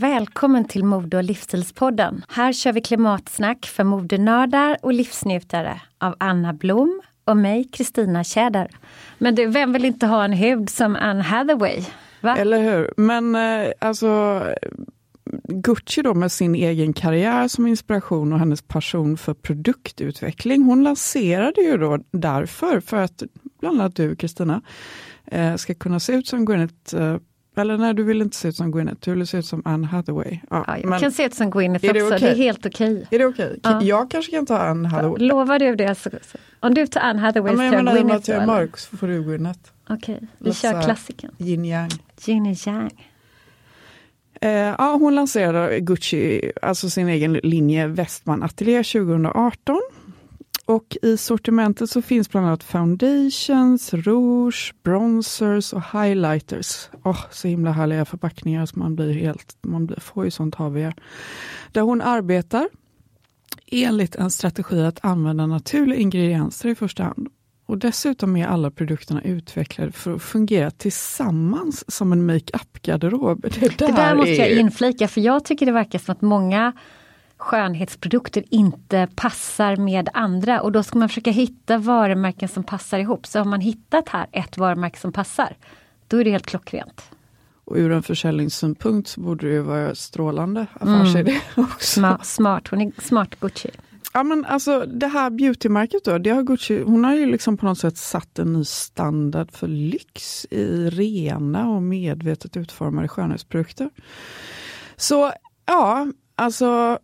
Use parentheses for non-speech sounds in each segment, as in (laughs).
Välkommen till Mode och livsstilspodden. Här kör vi klimatsnack för modenördar och livsnjutare av Anna Blom och mig, Kristina Tjäder. Men du, vem vill inte ha en hud som Anne Hathaway? Va? Eller hur? Men eh, alltså Gucci då med sin egen karriär som inspiration och hennes passion för produktutveckling. Hon lanserade ju då därför, för att bland annat du Kristina, eh, ska kunna se ut som Gwyneth eh, eller nej, du vill inte se ut som Gwyneth, du vill se ut som Anne Hathaway. Ja, ja jag men, kan se ut som Gwyneth också, det, okay? det, är helt okej. Okay. Är det okej? Okay? Ja. Jag kanske kan ta Anne Hathaway. Lovar du det? Så, så. Om du tar Anne Hathaway ja, så tar jag Gwyneth. Om jag mörk så får du Gwyneth. Okej, okay. vi kör klassiken. Yin yang. Yin yang. Eh, ja, hon lanserade Gucci, alltså sin egen linje Westman Atelier 2018. Och i sortimentet så finns bland annat foundations, rouge, bronzers och highlighters. Oh, så himla härliga förpackningar så man blir helt, man blir, får ju sånt HVR. Där hon arbetar enligt en strategi att använda naturliga ingredienser i första hand. Och dessutom är alla produkterna utvecklade för att fungera tillsammans som en makeup-garderob. Det, det där måste jag inflika, för jag tycker det verkar som att många skönhetsprodukter inte passar med andra och då ska man försöka hitta varumärken som passar ihop. Så har man hittat här ett varumärke som passar, då är det helt klockrent. Och ur en försäljningssynpunkt så borde det ju vara strålande affärsidé mm. (laughs) också. Smart, smart, hon är smart Gucci. Ja men alltså det här beautymärket då, det har Gucci, hon har ju liksom på något sätt satt en ny standard för lyx i rena och medvetet utformade skönhetsprodukter. Så ja, alltså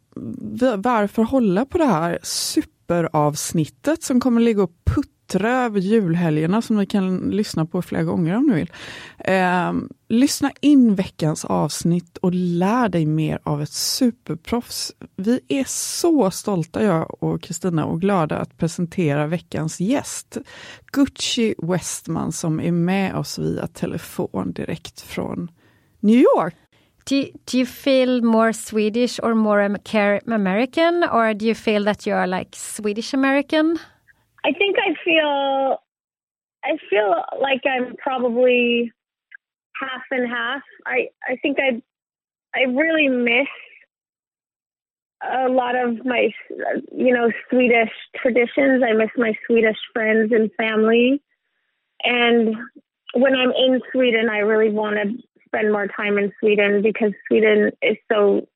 varför hålla på det här superavsnittet som kommer ligga och puttra över julhelgerna som ni kan lyssna på flera gånger om ni vill. Eh, lyssna in veckans avsnitt och lär dig mer av ett superproffs. Vi är så stolta, jag och Kristina, och glada att presentera veckans gäst. Gucci Westman som är med oss via telefon direkt från New York. Do you, do you feel more Swedish or more American, or do you feel that you are like Swedish American? I think I feel I feel like I'm probably half and half. I I think I I really miss a lot of my you know Swedish traditions. I miss my Swedish friends and family. And when I'm in Sweden, I really want to spend more time in Sweden because Sweden is so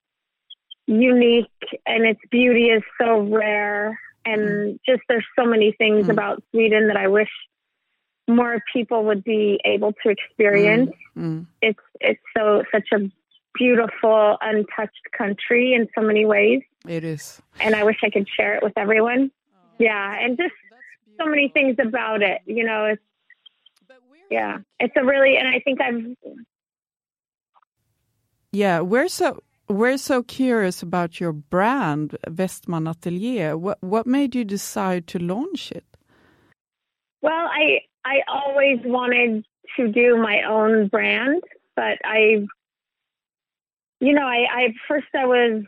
unique and its beauty is so rare and mm. just there's so many things mm. about Sweden that I wish more people would be able to experience. Mm. mm. It's it's so such a beautiful, untouched country in so many ways. It is. And I wish I could share it with everyone. Yeah. And just so many things about it. You know, it's, yeah, it's a really, and I think I've, yeah, we're so we're so curious about your brand, Westman Atelier. What what made you decide to launch it? Well, I I always wanted to do my own brand, but I, you know, I, I first I was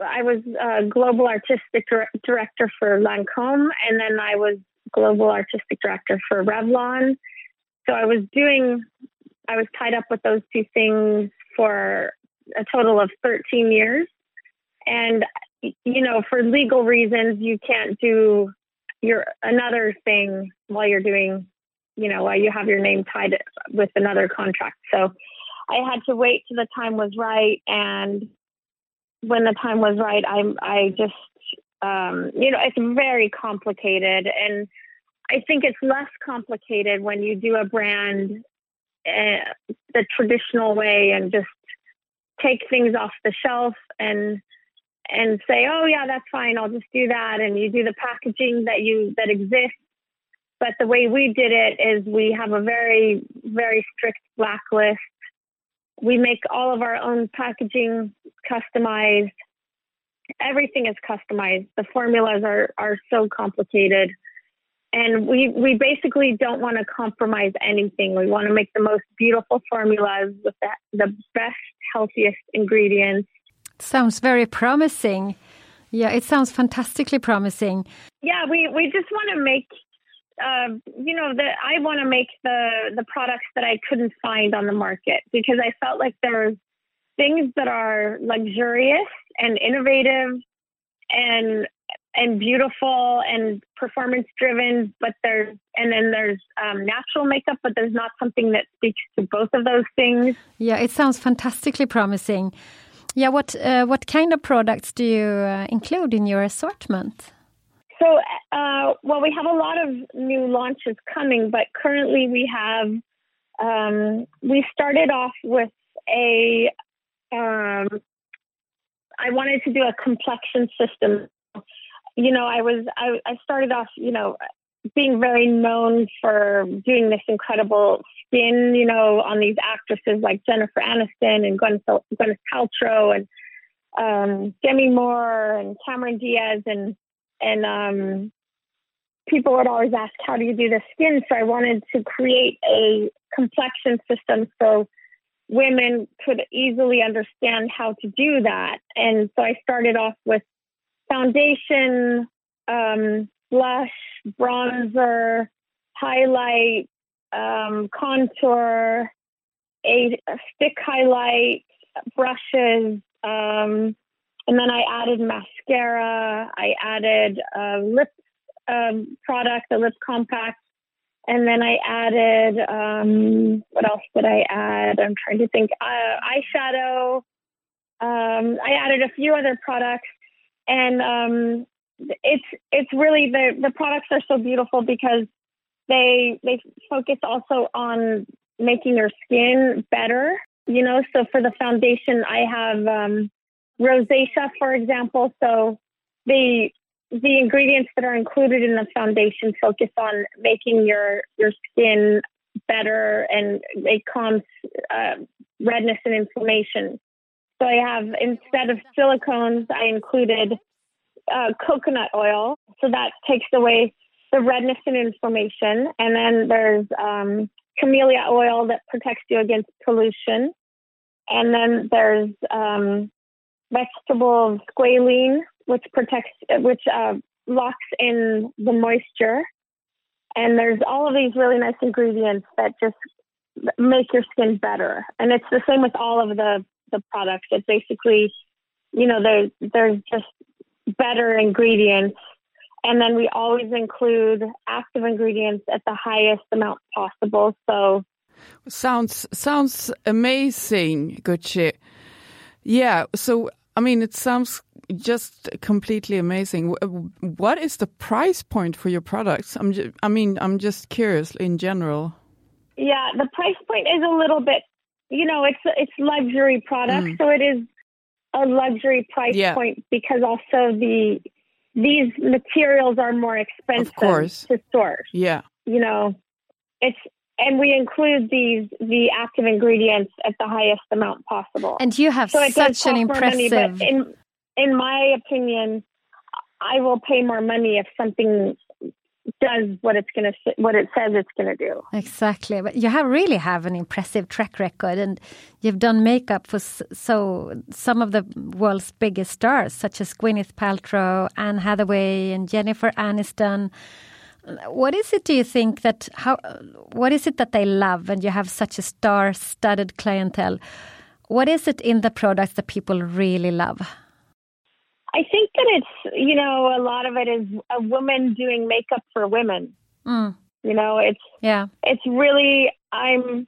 I was a global artistic director for Lancome, and then I was global artistic director for Revlon. So I was doing, I was tied up with those two things for a total of 13 years. And, you know, for legal reasons, you can't do your another thing while you're doing, you know, while you have your name tied with another contract. So I had to wait till the time was right. And when the time was right, I, I just, um, you know, it's very complicated. And I think it's less complicated when you do a brand uh, the traditional way and just take things off the shelf and and say, oh yeah, that's fine, I'll just do that, and you do the packaging that you that exists. But the way we did it is we have a very very strict blacklist. We make all of our own packaging customized. Everything is customized. The formulas are are so complicated and we we basically don't want to compromise anything. We want to make the most beautiful formulas with the, the best, healthiest ingredients. Sounds very promising. Yeah, it sounds fantastically promising. Yeah, we we just want to make. Uh, you know that I want to make the the products that I couldn't find on the market because I felt like there's things that are luxurious and innovative and and beautiful and performance driven, but there's and then there's um, natural makeup, but there's not something that speaks to both of those things. Yeah, it sounds fantastically promising. Yeah, what uh, what kind of products do you uh, include in your assortment? So, uh, well, we have a lot of new launches coming, but currently we have um, we started off with a um, I wanted to do a complexion system you know, I was I, I started off, you know, being very known for doing this incredible skin, you know, on these actresses like Jennifer Aniston and Gwyneth, Gwyneth Paltrow and um, Demi Moore and Cameron Diaz and and um, people would always ask, "How do you do the skin?" So I wanted to create a complexion system so women could easily understand how to do that. And so I started off with foundation, um, blush, bronzer, highlight, um, contour, a, stick highlight, brushes, um, and then I added mascara. I added a lip um, product, a lip compact, and then I added um, what else did I add? I'm trying to think. Uh, eyeshadow. Um, I added a few other products and um, it's it's really the the products are so beautiful because they they focus also on making your skin better. You know, so for the foundation, I have um, rosacea, for example. So the the ingredients that are included in the foundation focus on making your your skin better and it calms uh, redness and inflammation. So I have, instead of silicones, I included uh, coconut oil. So that takes away the redness and inflammation. And then there's um, camellia oil that protects you against pollution. And then there's um, vegetable squalene, which protects, which uh, locks in the moisture. And there's all of these really nice ingredients that just make your skin better. And it's the same with all of the the products. It's basically, you know, there's there's just better ingredients, and then we always include active ingredients at the highest amount possible. So, sounds sounds amazing, Gucci. Yeah. So, I mean, it sounds just completely amazing. What is the price point for your products? I'm I mean, I'm just curious in general. Yeah, the price point is a little bit you know, it's it's luxury product, Mm. so it is a luxury price Yeah. point because also the these materials are more expensive course. to source. Yeah. You know, it's and we include these the active ingredients at the highest amount possible. And you have so such an cost more money, impressive. but in in my opinion, I will pay more money if something does what it's going to what it says it's going to do. Exactly, but you have really have an impressive track record, and you've done makeup for so some of the world's biggest stars, such as Gwyneth Paltrow, Anne Hathaway, and Jennifer Aniston. What is it? Do you think that how? What is it that they love, and you have such a star-studded clientele? What is it in the products that people really love? I think that it's you know a lot of it is a woman doing makeup for women. Mm, You know, it's yeah, it's really I'm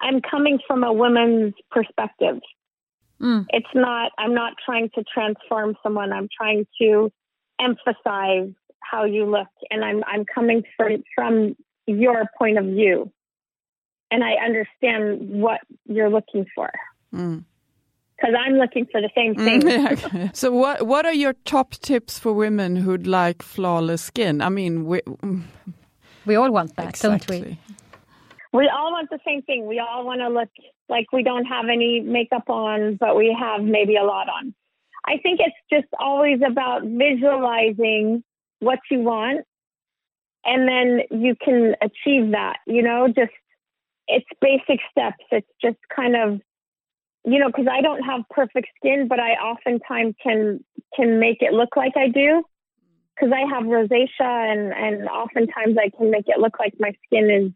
I'm coming from a woman's perspective. mm, It's not I'm not trying to transform someone. I'm trying to emphasize how you look and I'm I'm coming from from your point of view. And I understand what you're looking for Mm. Because I'm looking for the same thing. Mm, yeah. (laughs) So, what what are your top tips for women who'd like flawless skin? I mean, we, mm, we all want that, don't we? We all want the same thing. We all want to look like we don't have any makeup on, but we have maybe a lot on. I think it's just always about visualizing what you want and then you can achieve that, you know, just it's basic steps. It's just kind of you know, because I don't have perfect skin, but I oftentimes can can make it look like I do. Because I have rosacea, and and oftentimes I can make it look like my skin is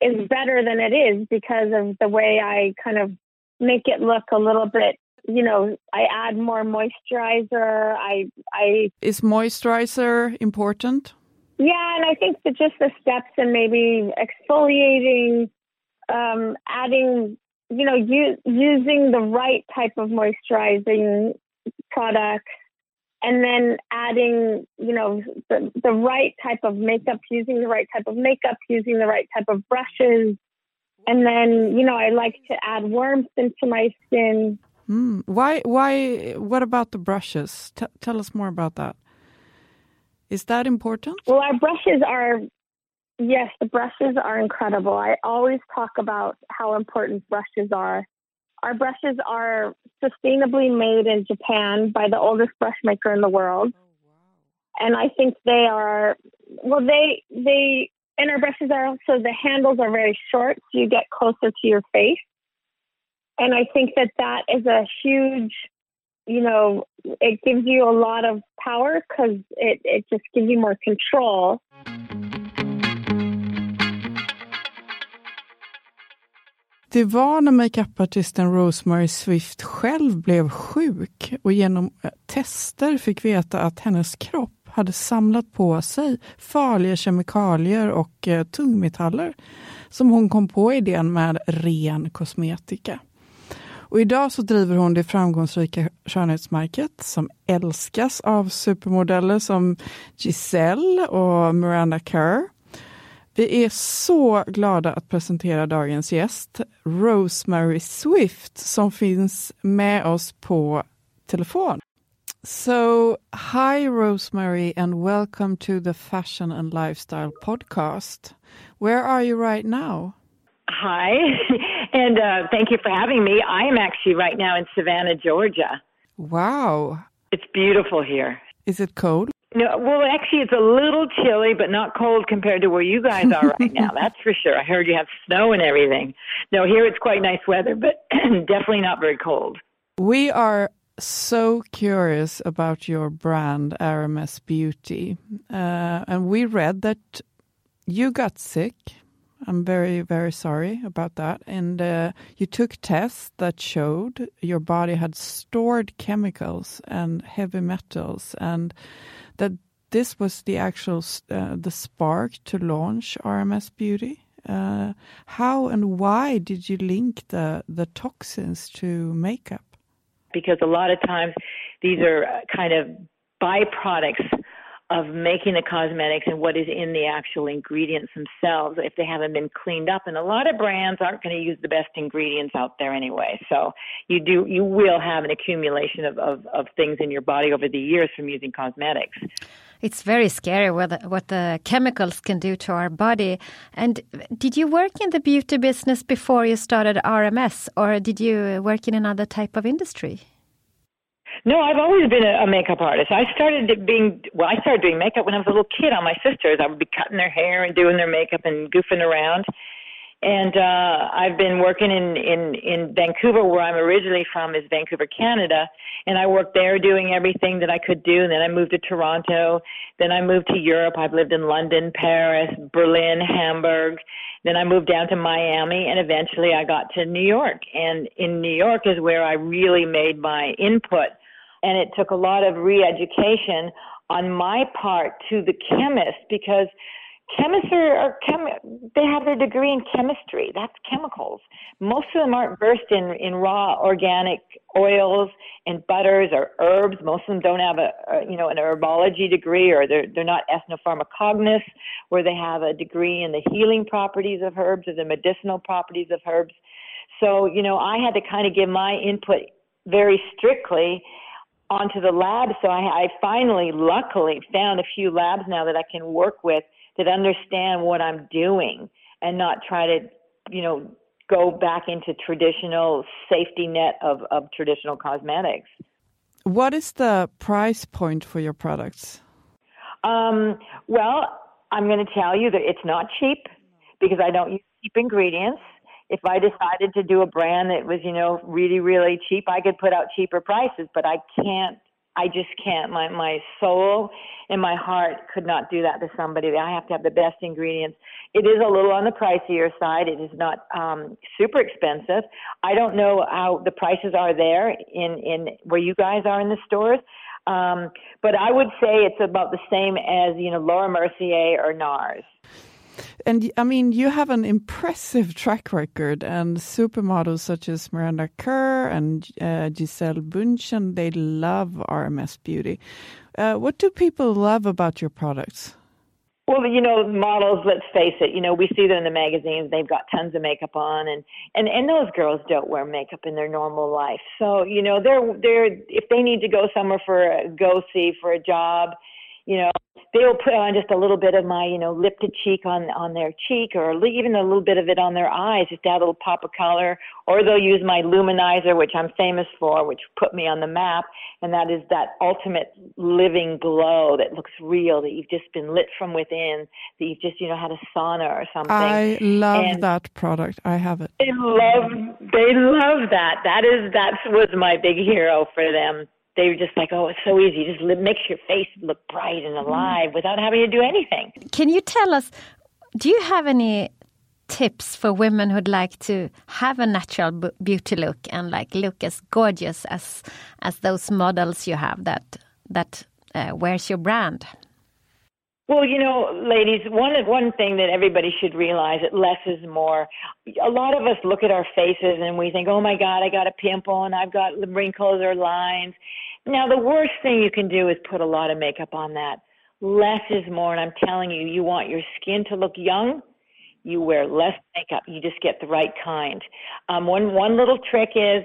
is better than it is because of the way I kind of make it look a little bit. You know, I add more moisturizer. I I Is moisturizer important? yeah, and I think that just the steps and maybe exfoliating, um, adding, you know, u- using the right type of moisturizing products, and then adding, you know, the, the right type of makeup, using the right type of makeup, using the right type of brushes. And then, you know, I like to add warmth into my skin. Mm. Why? Why? What about the brushes? T- tell us more about that. Is that important? Well, our brushes are, yes, the brushes are incredible. I always talk about how important brushes are. Our brushes are sustainably made in Japan by the oldest brush maker in the world. Oh, and I think they are, well, they, they, and our brushes are also, the handles are very short, so you get closer to your face. And I think that that is a huge, you know, it gives you a lot of power because it, it just gives you more control. Det var när makeupartisten Rosemary Swift själv blev sjuk och genom eh, tester fick veta att hennes kropp hade samlat på sig farliga kemikalier och eh, tungmetaller som hon kom på idén med ren kosmetika. Och idag så driver hon det framgångsrika skönhetsmärket som älskas av supermodeller som Giselle och Miranda Kerr. Vi är så glada att presentera dagens gäst, Rosemary Swift, som finns med oss på telefon. So, hi Rosemary and welcome to the Fashion and Lifestyle podcast. Where are you right now? Hi, (laughs) and uh, thank you for having me. I am actually right now in Savannah, Georgia. Wow. It's beautiful here. Is it cold? No, well, actually, it's a little chilly, but not cold compared to where you guys are right now. (laughs) That's for sure. I heard you have snow and everything. No, here it's quite nice weather, but (clears throat) definitely not very cold. We are so curious about your brand, RMS Beauty. Uh, and we read that you got sick. I'm very, very sorry about that. And uh, you took tests that showed your body had stored chemicals and heavy metals, and that this was the actual uh, the spark to launch RMS Beauty. Uh, how and why did you link the the toxins to makeup? Because a lot of times these are uh, kind of byproducts of making the cosmetics and what is in the actual ingredients themselves if they haven't been cleaned up. And a lot of brands aren't going to use the best ingredients out there anyway. So you do you will have an accumulation of, of, of things in your body over the years from using cosmetics. It's very scary what the, what the chemicals can do to our body. And did you work in the beauty business before you started RMS, or did you work in another type of industry? No, I've always been a, a makeup artist. I started being well. I started doing makeup when I was a little kid on my sisters. I would be cutting their hair and doing their makeup and goofing around. And uh, I've been working in in in Vancouver, where I'm originally from, is Vancouver, Canada. And I worked there doing everything that I could do. And then I moved to Toronto. Then I moved to Europe. I've lived in London, Paris, Berlin, Hamburg. Then I moved down to Miami, and eventually I got to New York. And in New York is where I really made my input and it took a lot of re-education on my part to the chemist because chemists are, are chem- they have their degree in chemistry. That's chemicals. Most of them aren't versed in in raw organic oils and butters or herbs. Most of them don't have a, a you know an herbology degree or they're they're not ethnopharmacognos where they have a degree in the healing properties of herbs or the medicinal properties of herbs. So you know i had to kind of give my input very strictly onto the lab. So I, I finally, luckily, found a few labs now that I can work with that understand what I'm doing and not try to, you know, go back into traditional safety net of, of traditional cosmetics. What is the price point for your products? Um, well, I'm going to tell you that it's not cheap because I don't use cheap ingredients if I decided to do a brand that was, you know, really, really cheap, I could put out cheaper prices, but I can't, I just can't. My, my soul and my heart could not do that to somebody. I have to have the best ingredients. It is a little on the pricier side. It is not um, super expensive. I don't know how the prices are there in, in where you guys are in the stores. Um, but I would say it's about the same as, you know, Laura Mercier or NARS. And I mean, you have an impressive track record, and supermodels such as Miranda Kerr and uh, Gisele Bündchen, they love RMS Beauty. Uh, what do people love about your products? Well, you know, models. Let's face it. You know, we see them in the magazines. They've got tons of makeup on, and and and those girls don't wear makeup in their normal life. So you know, they're they're if they need to go somewhere for a go see for a job, you know, they'll put on just a little bit of my, you know, lip to cheek on on their cheek, or even a little bit of it on their eyes, just to add a little pop of color. Or they'll use my luminizer, which I'm famous for, which put me on the map, and that is that ultimate living glow that looks real, that you've just been lit from within, that you've just, you know, had a sauna or something. I love and that product. I have it. They love, they love that. That is that was my big hero for them they were just like, oh, it's so easy. Just makes your face look bright and alive without having to do anything. Can you tell us, do you have any tips for women who'd like to have a natural beauty look and like look as gorgeous as as those models you have that that uh, wears your brand? Well, you know, ladies, one one thing that everybody should realize that less is more. A lot of us look at our faces and we think, "Oh my God, I got a pimple and I've got wrinkles or lines," Now, the worst thing you can do is put a lot of makeup on that. Less is more, and I'm telling you, you want your skin to look young, you wear less makeup. You just get the right kind. Um, one one little trick is.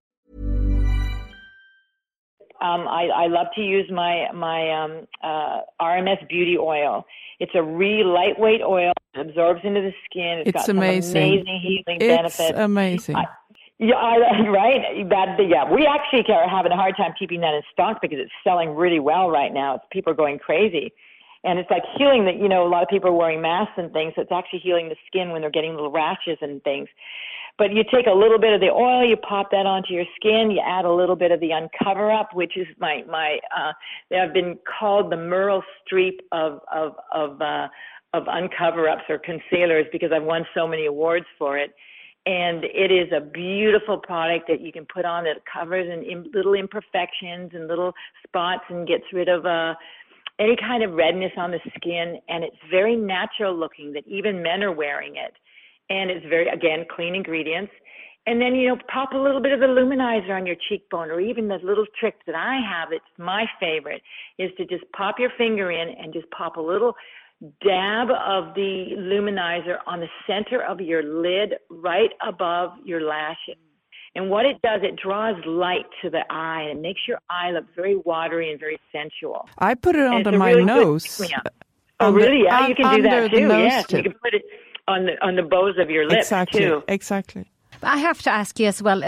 Um, I, I love to use my my um, uh, RMS Beauty Oil. It's a really lightweight oil. It absorbs into the skin. It's got some amazing. amazing healing It's benefits. amazing. I- yeah, I, (laughs) right. That yeah, we actually are having a hard time keeping that in stock because it's selling really well right now. It's, people are going crazy, and it's like healing. That you know, a lot of people are wearing masks and things, so it's actually healing the skin when they're getting little rashes and things. But you take a little bit of the oil, you pop that onto your skin, you add a little bit of the uncover up, which is my my. Uh, they have been called the Meryl Streep of of of uh, of uncover ups or concealers because I've won so many awards for it and it is a beautiful product that you can put on that covers in, in little imperfections and little spots and gets rid of uh, any kind of redness on the skin and it's very natural looking that even men are wearing it and it's very again clean ingredients and then you know pop a little bit of the luminizer on your cheekbone or even the little trick that i have it's my favorite is to just pop your finger in and just pop a little dab of the luminizer on the center of your lid right above your lashes. And what it does, it draws light to the eye and it makes your eye look very watery and very sensual. I put it under my really nose. Oh, really? Yeah, you can do that too. Yes, you can put it on the on the bows of your lips Exactly. too. Exactly. I have to ask you as well,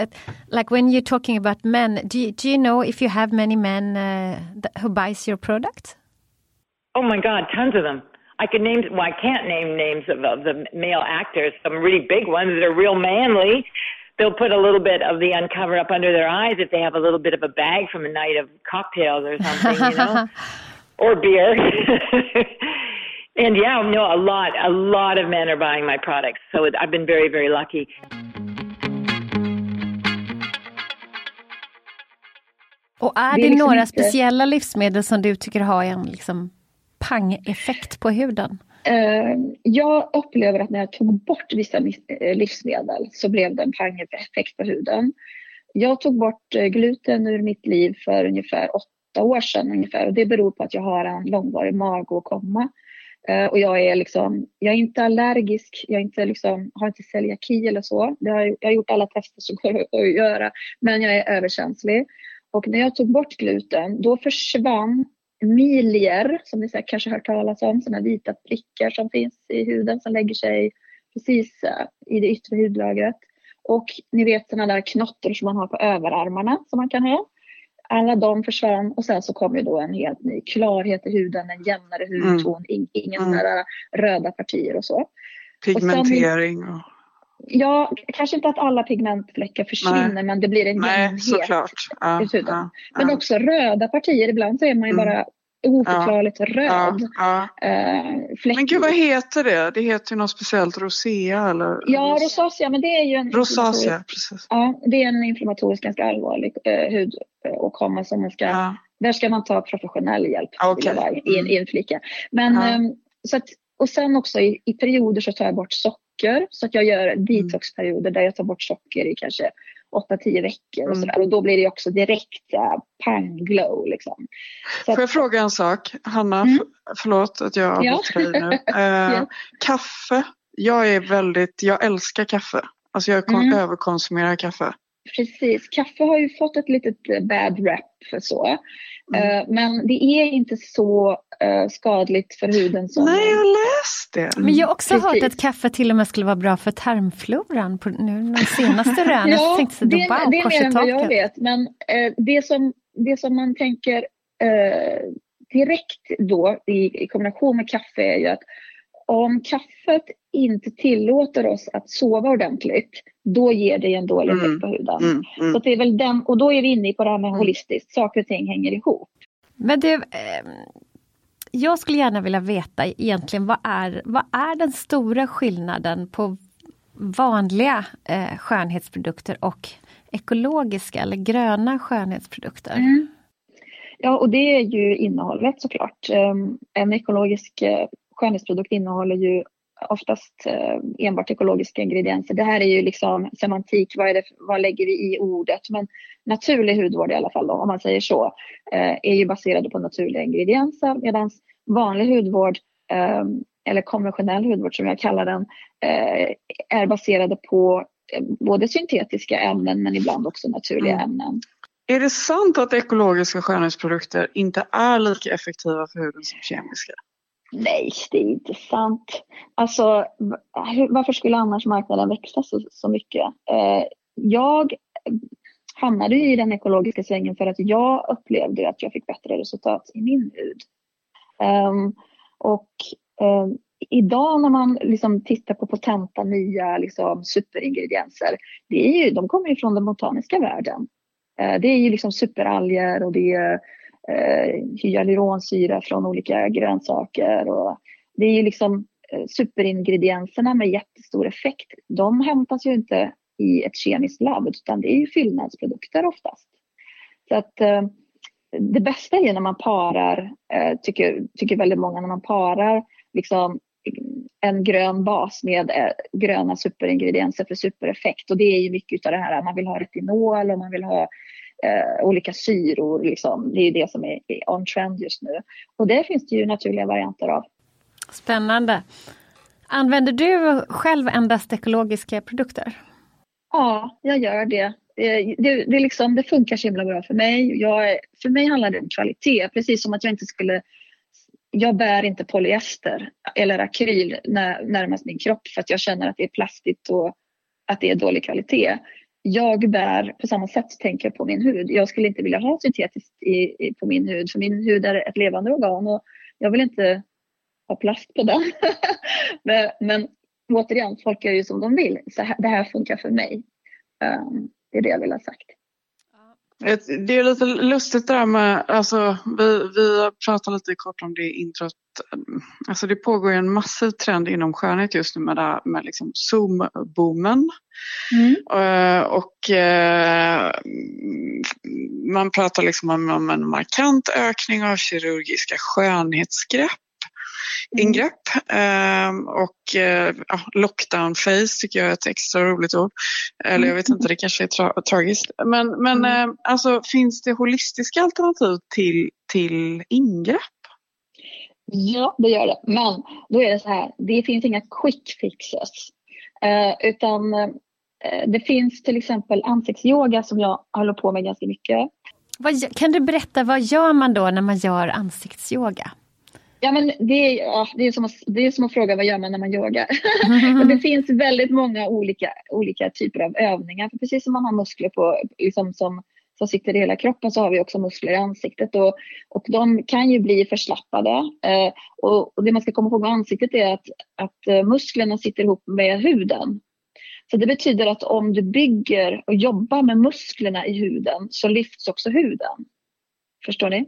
like when you're talking about men, do you, do you know if you have many men uh, who buys your product? Oh my God, tons of them. I could name. Well, I can't name names of, of the male actors. Some really big ones that are real manly. They'll put a little bit of the uncover up under their eyes if they have a little bit of a bag from a night of cocktails or something, you know, (laughs) or beer. (laughs) and yeah, no, a lot, a lot of men are buying my products. So it, I've been very, very lucky. Och är Det det, är liksom några inte- speciella livsmedel som du tycker har en liksom pang-effekt på huden? Eh, jag upplever att när jag tog bort vissa eh, livsmedel så blev det en pangeffekt på huden. Jag tog bort eh, gluten ur mitt liv för ungefär åtta år sedan ungefär och det beror på att jag har en långvarig magåkomma. Eh, Eh, och jag är liksom, jag är inte allergisk, jag är inte liksom, har inte celiaki eller så. Det har, jag har gjort alla tester som (laughs) går att göra, men jag är överkänslig. Och när jag tog bort gluten, då försvann milier, som ni säkert kanske hört talas om, sådana vita prickar som finns i huden som lägger sig precis eh, i det yttre hudlagret. Och ni vet sådana där knottor som man har på överarmarna som man kan ha. Alla de försvann och sen så kom ju då en helt ny klarhet i huden, en jämnare hudton, in, inga Mm. där röda partier och så. Pigmentering. Och, Ja, kanske inte att alla pigmentfläckar försvinner men det blir en nej, jämnhet såklart. Ja, i huden. ja, Men ja. också röda partier, ibland så är man ju Mm. bara oförklarligt röd. ja. Fläckig. Men gud, vad heter det? Det heter ju något speciellt, rosea eller? Ja, rosacea, men det är ju en Rosacea, precis. Ja, det är en inflammatorisk ganska allvarlig eh, hudåkomma som man ska, Ja. där ska man ta professionell hjälp Okej. vill jag bara in, inflika. Men, Ja. ehm, så att, och sen också i, i perioder så tar jag bort socker så att jag gör Mm. detoxperioder där jag tar bort socker i kanske 8-10 veckor och Mm. sådär och då blir det också direkt uh, pang glow liksom. Så Får jag att, fråga en sak? Hanna, Mm. förlåt att jag Ja. avbryter dig nu. (laughs) Eh, Ja. Kaffe. Jag är väldigt, jag älskar kaffe. Alltså jag Mm. överkonsumerar kaffe. Precis, kaffe har ju fått ett litet eh, bad rap för så. Mm. Eh, Men det är inte så eh, skadligt för huden. Som, Nej, jag läste det. Men jag har också Precis. hört att kaffe till och med skulle vara bra för tarmfloran. På, nu de senaste (laughs) rönen ja, tänkte jag, det, wow, det är mer än vad jag vet. Men eh, det, som, det som man tänker eh, direkt då i, i kombination med kaffe är ju att om kaffet inte tillåter oss att sova ordentligt, då ger det en dålig effekt Mm, på huden. Mm, mm. Så det är väl den, och då är vi inne på det här med holistiskt, saker och ting hänger ihop. Men du, eh, jag skulle gärna vilja veta egentligen vad är, vad är den stora skillnaden på vanliga eh, skönhetsprodukter och ekologiska eller gröna skönhetsprodukter? Mm. Ja, och det är ju innehållet såklart. Um, en ekologisk uh, skönhetsprodukt innehåller ju oftast uh, enbart ekologiska ingredienser. Det här är ju liksom semantik, vad, är det, vad lägger vi i ordet? Men naturlig hudvård i alla fall, då, om man säger så, uh, är ju baserade på naturliga ingredienser medan vanlig hudvård um, eller konventionell hudvård som jag kallar den, uh, är baserade på eh, både syntetiska ämnen men ibland också naturliga Mm. ämnen. Är det sant att ekologiska skönhetsprodukter inte är lika effektiva för huden som kemiska? Nej, det är inte sant. Alltså, varför skulle annars marknaden växa så, så mycket? Eh, jag hamnade ju i den ekologiska svängen för att jag upplevde att jag fick bättre resultat i min hud. Um, och um, idag när man liksom tittar på potenta nya liksom, superingredienser, det är ju, de kommer ju från den botaniska världen. Uh, det är ju liksom superalger och det är eh, hyaluronsyra från olika grönsaker. Och det är ju liksom eh, superingredienserna med jättestor effekt. De hämtas ju inte i ett kemiskt labb utan det är ju fyllnadsprodukter oftast. Så att eh, det bästa är ju när man parar, eh, tycker, tycker väldigt många, när man parar liksom en grön bas med eh, gröna superingredienser för supereffekt. Och det är ju mycket av det här, man vill ha retinol och man vill ha eh, olika syror. Liksom. Det är det som är, on trend just nu. Och det finns det ju naturliga varianter av. Spännande. Använder du själv endast ekologiska produkter? Ja, jag gör det. Det, det, är liksom, det funkar så himla bra för mig. Jag, för mig handlar det om kvalitet, precis som att jag inte skulle... Jag bär inte polyester eller akryl när, närmast min kropp för att jag känner att det är plastigt och att det är dålig kvalitet. Jag bär på samma sätt tänker jag på min hud. Jag skulle inte vilja ha syntetiskt i, i, på min hud för min hud är ett levande organ och jag vill inte ha plast på den. (laughs) men, men återigen, folk gör ju som de vill. Så här, det här funkar för mig. Um, det är det jag vill ha sagt. Det är lite lustigt det där med, alltså vi, vi pratade lite kort om det introt. Alltså det pågår en massiv trend inom skönhet just nu med, det här, med liksom Zoom-boomen. Eh, och eh, man pratar liksom om, om en markant ökning av kirurgiska skönhetsgrepp. Ingrepp Ehm, och eh, ja, lockdown face tycker jag är ett extra roligt ord. Eller jag vet inte, det kanske är tra- tragiskt. Men, men eh, alltså, finns det holistiska alternativ till, till ingrepp? Ja, det gör det. Men då är det så här, det finns inga quick fixes. Eh, utan eh, det finns till exempel ansiktsyoga som jag håller på med ganska mycket. Vad, kan du berätta, vad gör man då när man gör ansiktsyoga? Ja, men det, är, ja, det, är som att, det är som att fråga vad gör man när man yogar. (laughs) Men det finns väldigt många olika, olika typer av övningar. För precis som man har muskler på, liksom som, som sitter i hela kroppen så har vi också muskler i ansiktet. Och, och de kan ju bli förslappade. Eh, och, och det man ska komma ihåg med ansiktet är att, att eh, musklerna sitter ihop med huden. Så det betyder att om du bygger och jobbar med musklerna i huden så lyfts också huden. Förstår ni?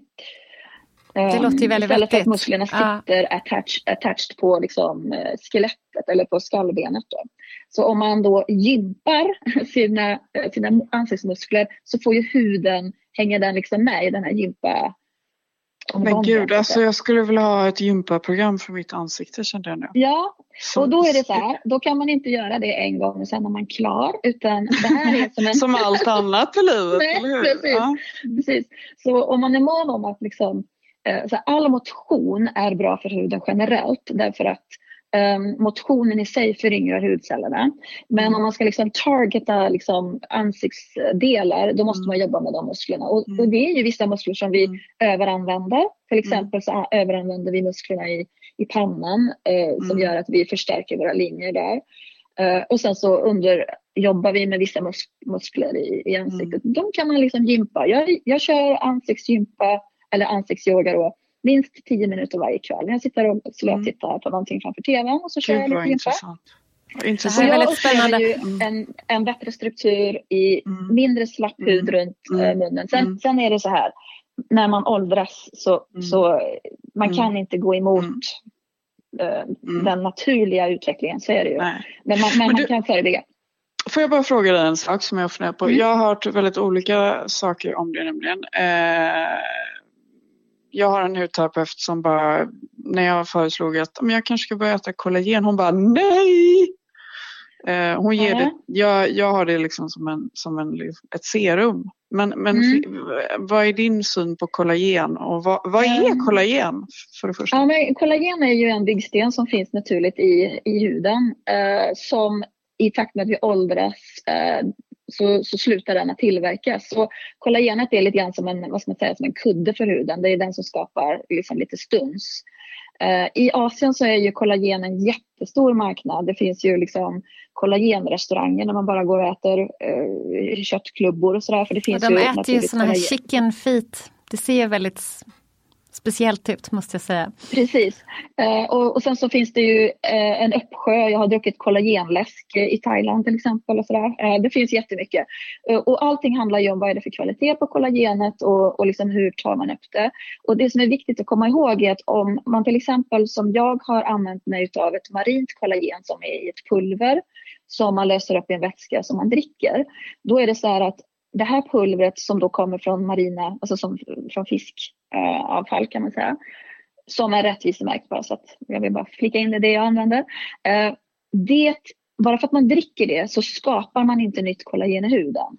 Det låter ju väldigt Istället för att musklerna Ja. sitter attached, attached på liksom, eh, skelettet eller på skallbenet. Då. Så om man då gympar (laughs) sina, eh, sina ansiktsmuskler så får ju huden, hänger den liksom med i den här gympa Men gud, alltså jag skulle vilja ha ett gympaprogram för mitt ansikte kände jag nu. Ja, Så- och då är det så här, då kan man inte göra det en gång och sen är man klar, utan det här är som en... (laughs) Som allt annat i livet, (laughs) Nej, eller hur? precis. Ja. precis. Så om man är mån om att liksom, eh, så här, all motion är bra för huden generellt därför att Um, motionen i sig föryngrar hudcellerna. Men Mm. om man ska liksom targeta liksom ansiktsdelar, då måste man jobba med de musklerna. Och, Mm. och det är ju vissa muskler som vi Mm. överanvänder. Till exempel så överanvänder vi musklerna i, i pannan eh, som Mm. gör att vi förstärker våra linjer där. Eh, och sen så under, jobbar vi med vissa mus muskler i, i ansiktet. Mm. De kan man liksom gympa. Jag, jag kör ansiktsgympa eller ansiktsyoga då minst 10 minuter varje kväll. Jag sitter och slötittar på någonting framför tvn och så kör jag Mm. Lite intressant. Vad Det intressant. här är väldigt spännande. ju Mm. en, en bättre struktur i Mm. mindre slapp hud Mm. runt eh, Mm. munnen. Sen, Mm. sen är det så här, när man åldras så, Mm. så man Mm. kan inte gå emot Mm. eh, Mm. den naturliga utvecklingen, så är det ju. Nej. Men man, men man du- kan förebygga. Får jag bara fråga dig en sak som jag funderar på. Mm. Jag har hört väldigt olika saker om det nämligen. Eh, jag har en hudterapeut som bara, när jag föreslog att "Men jag kanske ska börja äta kollagen, hon bara nej! Eh, hon ger Nej. det, jag, jag har det liksom som, en, som en, ett serum. Men, men Mm. vad är din syn på kollagen och vad, vad är Mm. kollagen för det första? Ja, men kollagen är ju en byggsten som finns naturligt i, i huden eh, som i takt med att vi åldras eh, så, så slutar den att tillverkas. Så kollagenet är lite grann som en, vad ska man säga, som en kudde för huden. Det är den som skapar liksom lite stuns. Eh, I Asien så är ju kollagen en jättestor marknad. Det finns ju liksom kollagenrestauranger när man bara går och äter eh, köttklubbor och sådär. För det Och finns de ju äter ju såna här chicken feet. Det ser väldigt speciellt ut måste jag säga. Precis. Eh, och, och sen så finns det ju eh, en uppsjö. Jag har druckit kollagenläsk eh, i Thailand till exempel. Och sådär. Eh, det finns jättemycket. Eh, och allting handlar ju om vad är det för kvalitet på kollagenet och, och liksom hur tar man upp det. Och det som är viktigt att komma ihåg är att om man till exempel som jag har använt mig av ett marint kollagen som är i ett pulver som man löser upp i en vätska som man dricker. Då är det så här att det här pulvret som då kommer från marina, alltså som, från Eh, avfall kan man säga, som är rättvisemärkt bara så att jag vill bara flika in det, det jag använder. Eh, det, bara för att man dricker det så skapar man inte nytt kollagen i huden.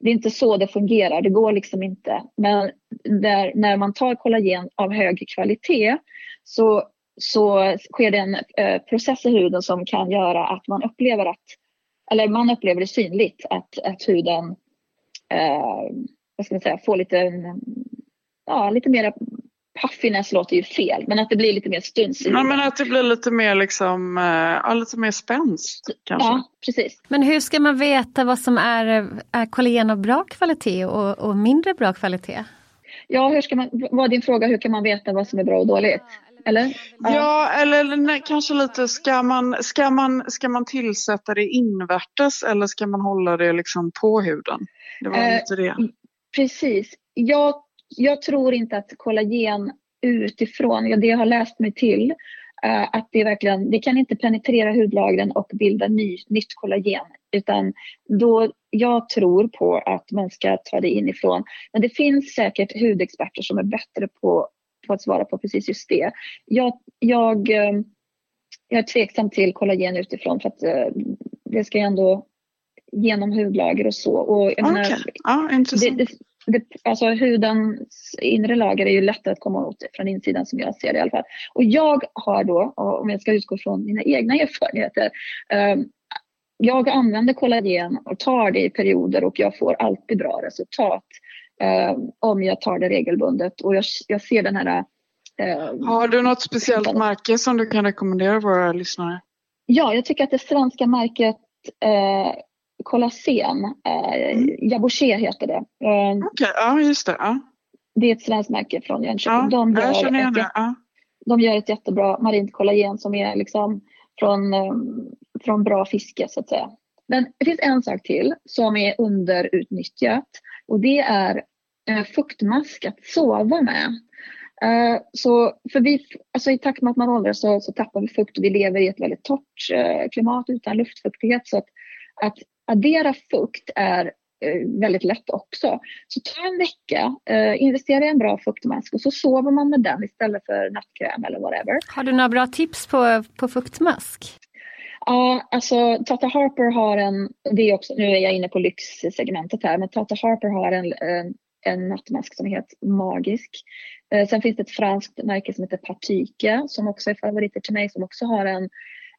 Det är inte så det fungerar, det går liksom inte. Men där, när man tar kollagen av hög kvalitet så, så sker det en eh, process i huden som kan göra att man upplever att, eller man upplever det synligt att, att huden eh, vad ska man säga, får lite, ja, lite mer puffiness låter ju fel, men att det blir lite mer stuns Ja, men att det blir lite mer liksom, eh, ja, lite mer spänst kanske. Ja, precis. Men hur ska man veta vad som är, är kollagen av bra kvalitet och, och mindre bra kvalitet? Ja, hur ska man, vad är din fråga, hur kan man veta vad som är bra och dåligt? Eller? Ja, eller nej, kanske lite, ska man, ska, man, ska man tillsätta det invärtes eller ska man hålla det liksom på huden? Det var Eh, lite det. Precis. Jag, jag tror inte att kollagen utifrån, ja, det jag har läst mig till, eh, att det verkligen, det kan inte penetrera hudlagren och bilda ny, nytt kollagen. Utan då, jag tror på att man ska ta det inifrån. Men det finns säkert hudexperter som är bättre på, på att svara på precis just det. Jag, jag, eh, jag är tveksam till kollagen utifrån för att eh, det ska ju ändå genom hudlager och så. Och jag menar, ja, intressant. det, det, alltså hudens inre lager är ju lättare att komma åt från insidan som jag ser det i alla fall. Och jag har då, om jag ska utgå från mina egna (laughs) erfarenheter, eh, jag använder kollagen och tar det i perioder och jag får alltid bra resultat eh, om jag tar det regelbundet. Och jag, jag ser den här... Eh, Har du något speciellt märke som du kan rekommendera våra lyssnare? Ja, jag tycker att det svenska märket eh, Collagen, eh, Mm. Heter det. Eh, Okej, ja just det. Ja, det är ett svenskt märke från Jönköping. ja de, jag gör igen ett, det. Ja. de gör ett jättebra marint kollagen som är liksom från, eh, från bra fiske så att säga. Men det finns en sak till som är underutnyttjat och det är eh, fuktmask att sova med. Eh, så för vi, alltså I takt med att man åldras så, så tappar vi fukt och vi lever i ett väldigt torrt eh, klimat utan luftfuktighet. Så att, att addera fukt är eh, väldigt lätt också. Så ta en vecka, eh, investera i en bra fuktmask och så sover man med den istället för nattkräm eller whatever. Har du några bra tips på, på fuktmask? Ja, alltså Tata Harper har en, det är också, nu är jag inne på lyxsegmentet här, men Tata Harper har en, en en nattmask som helt magisk. Eh, sen finns det ett franskt märke som heter Partyke som också är favoriter till mig som också har en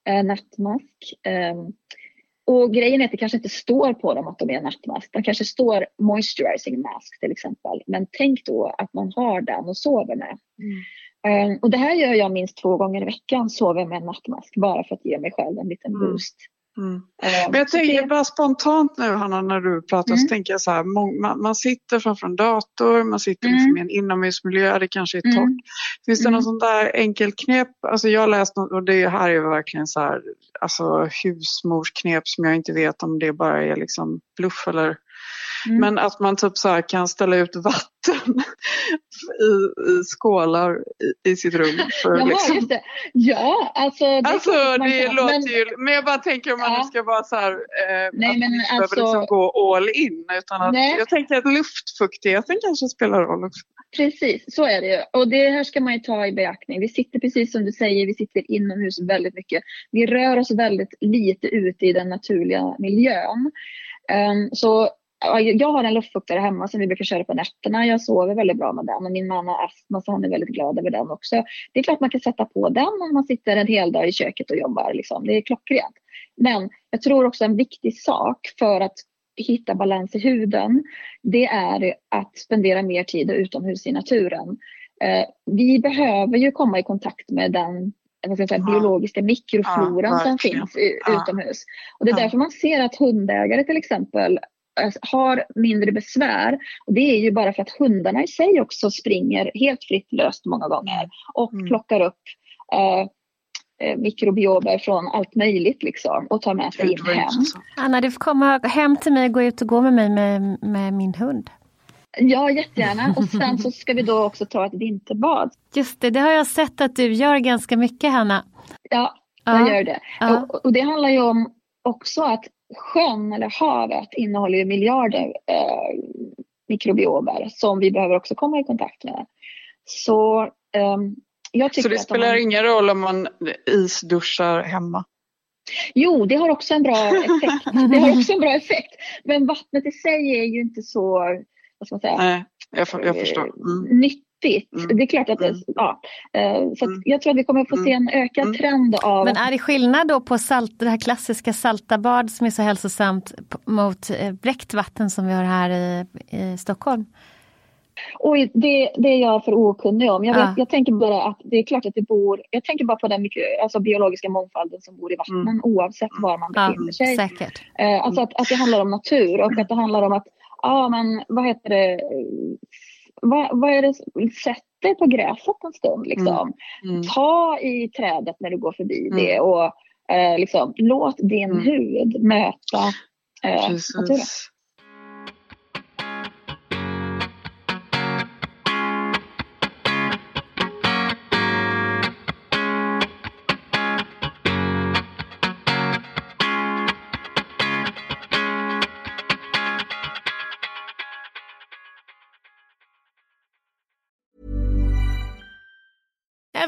eh, nattmask. Eh, och grejen är att det kanske inte står på dem att de är en nattmask. De kanske står moisturizing mask till exempel. Men tänk då att man har den och sover med. Mm. och det här gör jag minst två gånger i veckan, sover med en nattmask bara för att ge mig själv en liten mm. boost. Mm. Men jag tänker bara spontant nu Hanna när du pratar mm. så tänker jag så här, man, man sitter framför en dator, man sitter mm. liksom i en inomhusmiljö, det kanske är torrt. Mm. Finns det mm. något sånt där enkelt knep? Alltså jag har läst något och det här är verkligen så här, alltså husmorsknep som jag inte vet om det bara är liksom bluff eller Mm. Men att man typ så kan ställa ut vatten (laughs) i, i skålar i, i sitt rum. För Jaha, liksom... just det. Ja, alltså. Det, alltså, det kan, låter men... ju, men jag bara tänker om man ja. ska vara så här, eh, nej, att men man inte alltså... behöver liksom gå all in. Utan att, jag tänker att luftfuktigheten kanske spelar roll också. Precis, så är det ju. Och det här ska man ju ta i beaktning. Vi sitter precis som du säger, vi sitter inomhus väldigt mycket. Vi rör oss väldigt lite ute i den naturliga miljön. Um, så jag har en luftfuktare hemma som vi brukar köra på nätterna. Jag sover väldigt bra med den och min man har astma så han är väldigt glad över den också. Det är klart man kan sätta på den om man sitter en hel dag i köket och jobbar. Liksom. Det är klockrent. Men jag tror också en viktig sak för att hitta balans i huden, det är att spendera mer tid utomhus i naturen. Eh, vi behöver ju komma i kontakt med den vad ska jag säga, ja. biologiska mikrofloran ja, som finns utomhus. Och det är därför man ser att hundägare till exempel har mindre besvär. Och det är ju bara för att hundarna i sig också springer helt fritt löst många gånger och mm. plockar upp eh, eh, mikrobiomer från allt möjligt liksom och tar med sig in hem. Anna, du får komma hem till mig och gå ut och gå med mig med, med min hund. Ja, jättegärna. Och sen så ska vi då också ta ett vinterbad. Just det, det har jag sett att du gör ganska mycket, Hanna. Ja, jag ja. gör det. Ja. Och, och, det handlar ju om också att sjön eller havet innehåller ju miljarder eh, mikrobiomer som vi behöver också komma i kontakt med. Så, eh, jag Så det spelar man... ingen roll om man isduschar hemma? Jo, det har också en bra effekt. (laughs) Det har också en bra effekt. Men vattnet i sig är ju inte så, vad ska man säga, Nej, jag, jag förstår. Mm. nytt nyttigt. Mm. Det är klart att det, mm. ja. Eh, så mm. jag tror att vi kommer få se en mm. ökad trend av... Men är det skillnad då på salt, det här klassiska salta bad som är så hälsosamt mot eh, bräckt vatten som vi har här i, i Stockholm? Oj, det, det är jag för okunnig om. Jag, vet, ja. jag tänker bara att det är klart att det bor, jag tänker bara på den mikro, alltså biologiska mångfalden som bor i vattnen mm. oavsett var man befinner ja, sig. Säkert. Eh, alltså att, att det handlar om natur och att det handlar om att, ja men vad heter det, vad, vad är det, sätt dig på gräset en stund. Liksom. Mm. Mm. Ta i trädet när du går förbi mm. det och eh, liksom, låt din mm. hud möta eh, naturen.